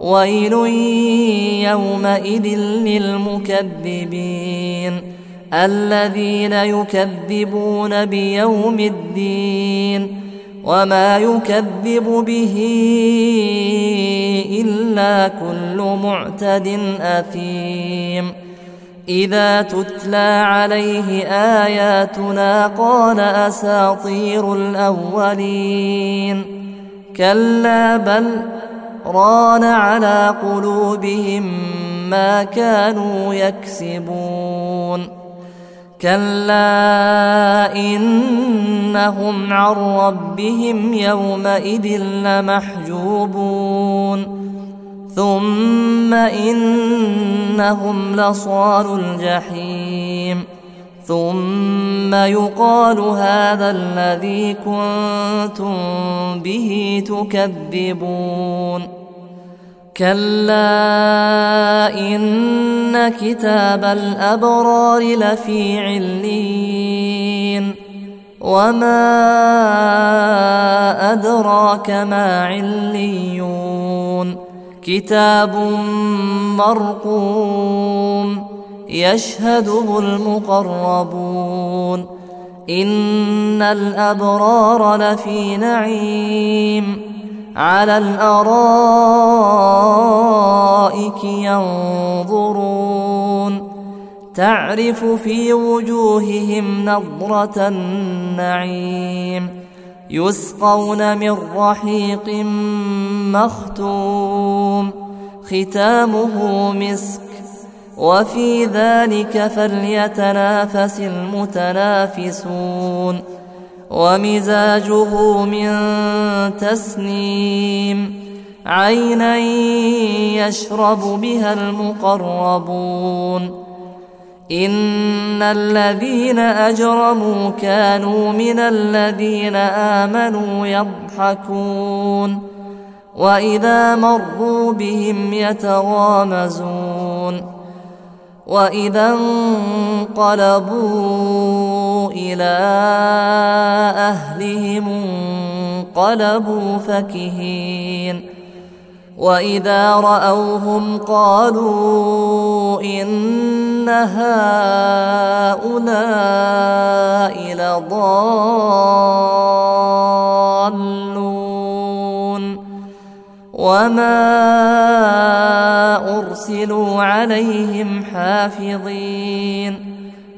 ويل يومئذ للمكذبين الذين يكذبون بيوم الدين وما يكذب به إلا كل معتد أثيم إذا تتلى عليه آياتنا قال أساطير الأولين كلا بل ران على قلوبهم ما كانوا يكسبون. كلا إنهم عن ربهم يومئذ لمحجوبون. ثم إنهم لصال الجحيم. ثم يقال هذا الذي كنتم به تكذبون. كلا ان كتاب الابرار لفي علين وما ادراك ما عليون كتاب مرقوم يشهده المقربون ان الابرار لفي نعيم على الارائك ينظرون تعرف في وجوههم نضره النعيم يسقون من رحيق مختوم ختامه مسك وفي ذلك فليتنافس المتنافسون ومزاجه من تسنيم عينا يشرب بها المقربون إن الذين أجرموا كانوا من الذين آمنوا يضحكون وإذا مروا بهم يتغامزون وإذا انقلبوا إلى أهلهم انقلبوا فكهين. وإذا رأوهم قالوا إن هؤلاء لضالون. وما أرسلوا عليهم حافظين.